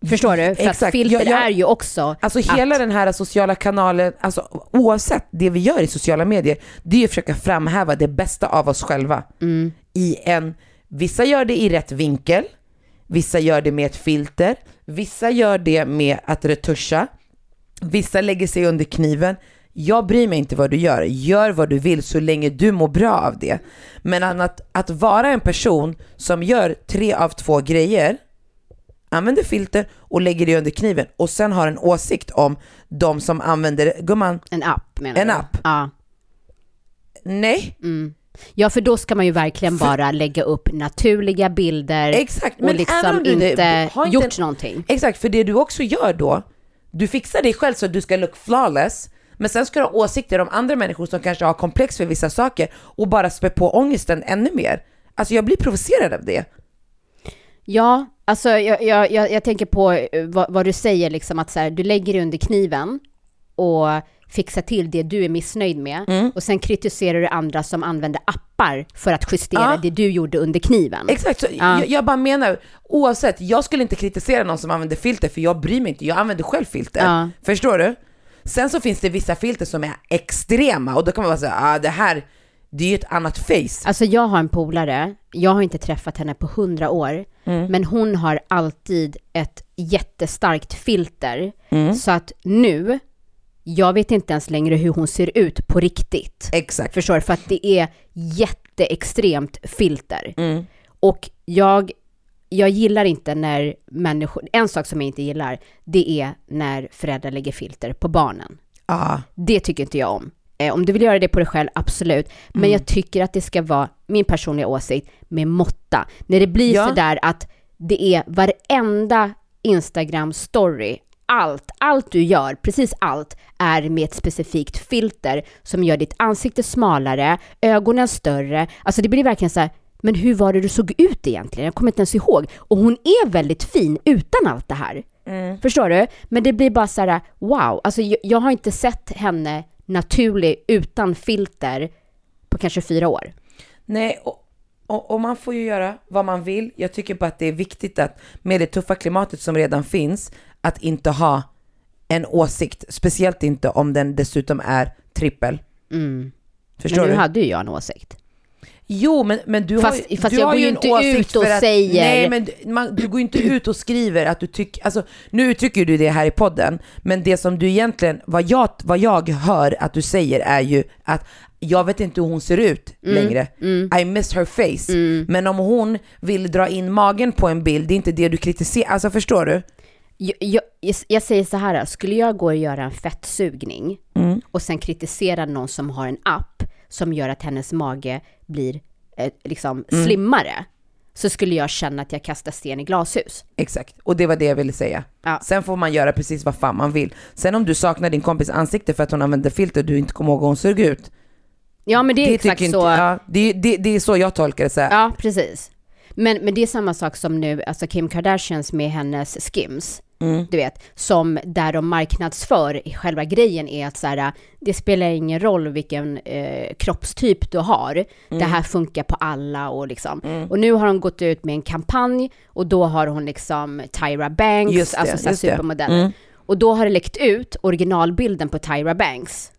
Förstår du? För att Exakt. filter Jag- jag- är ju också Alltså att, hela den här sociala kanalen, alltså oavsett det vi gör i sociala medier, det är ju att försöka framhäva det bästa av oss själva. Mm. I en, vissa gör det i rätt vinkel, vissa gör det med ett filter, vissa gör det med att retuscha, vissa lägger sig under kniven. Jag bryr mig inte vad du gör, gör vad du vill så länge du mår bra av det. Men att, att vara en person som gör tre av två grejer, använder filter och lägger det under kniven och sen har en åsikt om de som använder, gumman, en app menar en du? app. Ja. Nej, Mm. Ja, för då ska man ju verkligen bara lägga upp naturliga bilder exakt. och Men liksom om du inte, har gjort någonting. Exakt, för det du också gör då, du fixar dig själv så att du ska look flawless, men sen ska du ha åsikter om andra människor som kanske har komplex för vissa saker och bara spä på ångesten ännu mer. Alltså jag blir provocerad av det. Ja, alltså jag, jag, jag, jag tänker på eh, vad, vad du säger, liksom att så här, du lägger dig under kniven och fixar till det du är missnöjd med Mm. och sen kritiserar du andra som använder appar för att justera Ja. det du gjorde under kniven. Exakt, så Ja. jag, jag bara menar, oavsett, jag skulle inte kritisera någon som använder filter för jag bryr mig inte, jag använder själv filter. Förstår du? Sen så finns det vissa filter som är extrema och då kan man bara säga, ah det här, det är ju ett annat face. Alltså jag har en polare, jag har inte träffat henne på hundra år, Mm. men hon har alltid ett jättestarkt filter. Mm. Så att nu, jag vet inte ens längre hur hon ser ut på riktigt. Exakt. Förstår? För att det är jätteextremt filter. Mm. Och jag, jag gillar inte när människor, en sak som jag inte gillar, det är när föräldrar lägger filter på barnen. Ah. Det tycker inte jag om. Eh, om du vill göra det på dig själv, absolut. Men Mm. jag tycker att det ska vara, min personliga åsikt, med måtta. När det blir Ja. sådär att det är varenda Instagram-story, allt, allt du gör, precis allt, är med ett specifikt filter som gör ditt ansikte smalare, ögonen större. Alltså det blir verkligen så här, men hur var det du såg ut egentligen? Jag kommer inte ens ihåg. Och hon är väldigt fin utan allt det här. Mm. Förstår du? Men det blir bara så här, wow. Alltså jag, jag har inte sett henne naturlig utan filter på kanske fyra år. Nej, och, och, och man får ju göra vad man vill. Jag tycker bara att det är viktigt att med det tuffa klimatet som redan finns, att inte ha en åsikt. Speciellt inte om den dessutom är trippel. Förstår Men nu du? hade ju jag en åsikt. Jo, men, men du Fast- har ju, fast du jag har går ju en inte åsikt ut och att, säger- Nej, men du- man, du går ju inte ut och skriver att du tycker... Alltså, nu uttrycker du det här i podden, men det som du egentligen... Vad jag, vad jag hör att du säger är ju att jag vet inte hur hon ser ut Mm, längre. I miss her face. Men om hon vill dra in magen på en bild, det är inte det du kritiserar. Alltså förstår du? Jag, jag, jag säger så här, skulle jag gå och göra en fettsugning Mm. och sen kritisera någon som har en app som gör att hennes mage blir eh, liksom Mm. slimmare, så skulle jag känna att jag kastar sten i glashus. Exakt, och det var det jag ville säga. Ja. Sen får man göra precis vad fan man vill. Sen om du saknar din kompis ansikte för att hon använde filter du inte kommer ihåg hur hon såg ut. Ja, men det är exakt tycker så. Inte, ja, det, det, det är så jag tolkar det. Så här. Ja, precis. Men, men det är samma sak som nu, alltså Kim Kardashians med hennes skims. Mm. Du vet, som där de marknadsför, själva grejen är att så här, det spelar ingen roll vilken eh, kroppstyp du har. Mm. Det här funkar på alla och liksom. Och nu har hon gått ut med en kampanj och då har hon liksom Tyra Banks, Just det, alltså så här supermodeller. Mm. Och då har det läckt ut originalbilden på Tyra Banks.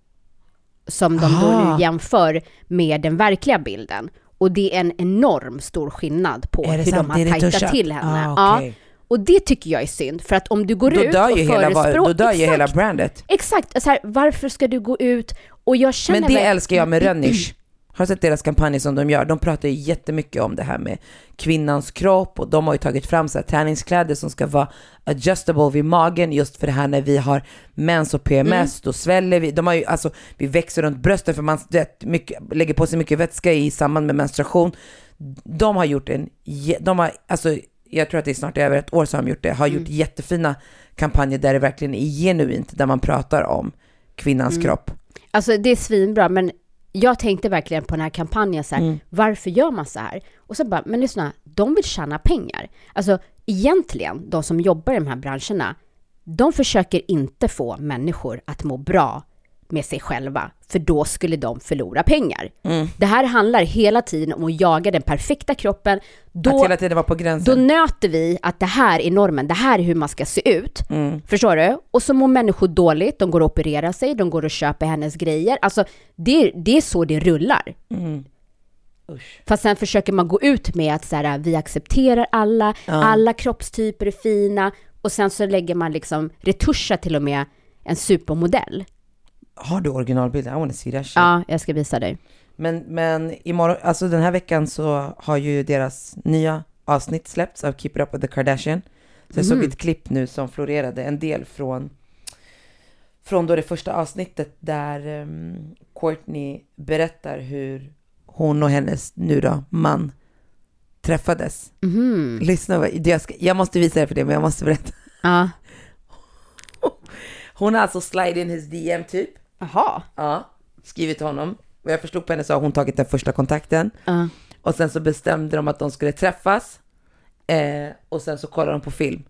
Som de då Aha. nu jämför med den verkliga bilden. Och det är en enorm stor skillnad på hur sant? de har tajtat till henne. Ah, okej. ja. Och det tycker jag är synd, för att om du går Då ut dör och ju förespråkar... då dör ju hela brandet. Exakt, så här, varför ska du gå ut och jag känner Men det verkligen- älskar jag med Rönnish. Har du sett deras kampanj som de gör? De pratar ju jättemycket om det här med kvinnans kropp och de har ju tagit fram så här träningskläder som ska vara adjustable vid magen just för det här när vi har mens och PMS, då sväller vi. De har ju, alltså, vi växer runt brösten för man det, mycket, lägger på sig mycket vätska i samband med menstruation. De har gjort en, de har, alltså jag tror att det är snart över ett år som de har gjort det, har gjort jättefina kampanjer där det verkligen är genuint, där man pratar om kvinnans kropp. Alltså det är svinbra, men jag tänkte verkligen på den här kampanjen så här, Mm. varför gör man så här? Och så bara, men lyssna, de vill tjäna pengar. Alltså egentligen, de som jobbar i de här branscherna, de försöker inte få människor att må bra med sig själva, för då skulle de förlora pengar. Mm. Det här handlar hela tiden om att jaga den perfekta kroppen. Då, att hela tiden vara på då gränsen. nöter vi att det här är normen, det här är hur man ska se ut. Mm. Förstår du? Och så mår människor dåligt, de går och opererar sig, de går och köper hennes grejer. Alltså det, det är så det rullar. Mm. Fast sen försöker man gå ut med att så här, vi accepterar alla, alla kroppstyper är fina och sen så lägger man liksom retuscha till och med en supermodell. Har du originalbilden? I wanna see that shit. Ja, jag ska visa dig. Men, men imorgon, alltså den här veckan så har ju deras nya avsnitt släppts av Keep It Up With The Kardashian. Så jag såg ett klipp nu som florerade, en del från, från då det första avsnittet där um, Courtney berättar hur hon och hennes nu då man träffades. Mhm. Lyssna, jag, ska, jag måste visa det för det, men jag måste berätta. Ja. Hon har alltså slide in his DM typ. Jaha. Ja, skrivit till honom. Och jag förstod på henne så har hon tagit den första kontakten. Ja. Och sen så bestämde de att de skulle träffas. Eh, och sen så kollar de på film.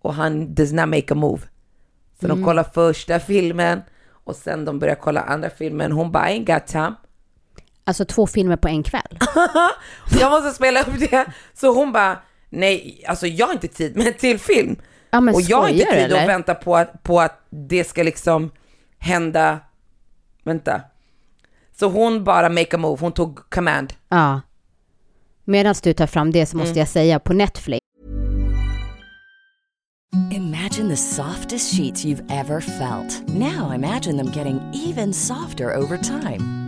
Och han does not make a move. Så Mm. de kollar första filmen. Och sen de börjar kolla andra filmen. Hon bara, I ain't got time. Alltså två filmer på en kväll. Jag måste spela upp det. Så hon bara, nej, alltså jag har inte tid med en till film. Ja, och jag har inte tid eller? att vänta på att, på att det ska liksom hända. Vänta. Så hon bara make a move, hon tog command. Ja. Medan du tar fram det så måste jag säga på Netflix. Imagine the softest sheets you've ever felt. Now imagine them getting even softer over time.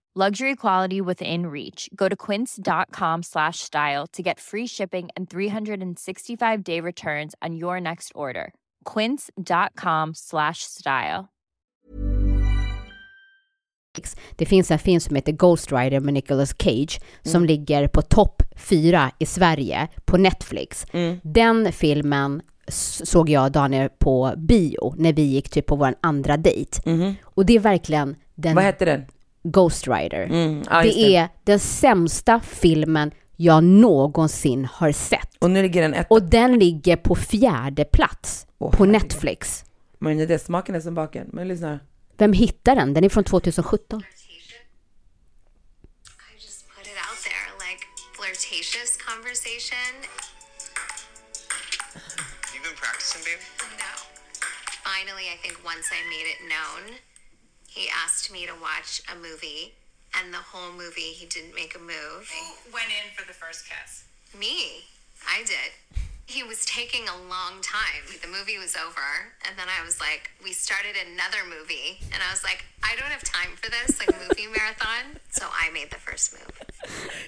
Luxury quality within reach. Go to quince.com slash style to get free shipping and 365 day returns on your next order. Quince.com slash style. Det finns en film som heter Ghost Rider med Nicolas Cage som ligger på topp fyra i Sverige på Netflix. Den filmen såg jag och Daniel på bio när vi gick typ på vår andra dejt. Och det är verkligen den... Vad hette den? Ghost Rider. Mm, ja, det, det. är den sämsta filmen jag någonsin har sett. Och nu ligger den ett... Och den ligger på fjärde plats på Netflix. Men det är smaken är som baken. Men lyssna. här. Vem hittar den? Den är från 2017. put it out there like flirtatious conversation. You've been practicing, babe? No. Finally, I think once I made it known, he asked me to watch a movie, and the whole movie he didn't make a move. Who went in for the first kiss? Me. I did. He was taking a long time. The movie was over, and then I was like, we started another movie, and I was like, I don't have time for this, like movie marathon. So I made the first move.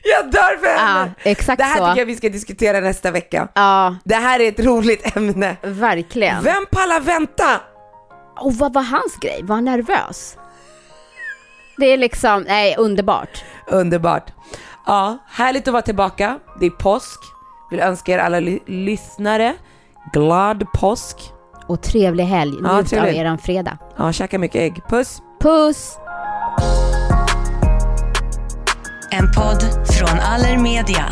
Jag dör för henne! Ja, exakt det här så. tycker jag vi ska diskutera nästa vecka. Ja, Det här är ett roligt ämne. verkligen. Vem pallar vänta? Och vad var hans grej? Var han nervös? Det är liksom, nej, underbart. Underbart. Ja, härligt att vara tillbaka. Det är påsk. Vill önska er alla ly- lyssnare glad påsk. Och trevlig helg. Njut Ja, av trevligt. eran fredag. Ja, käka mycket ägg. Puss! Puss! En podd från Allermedia.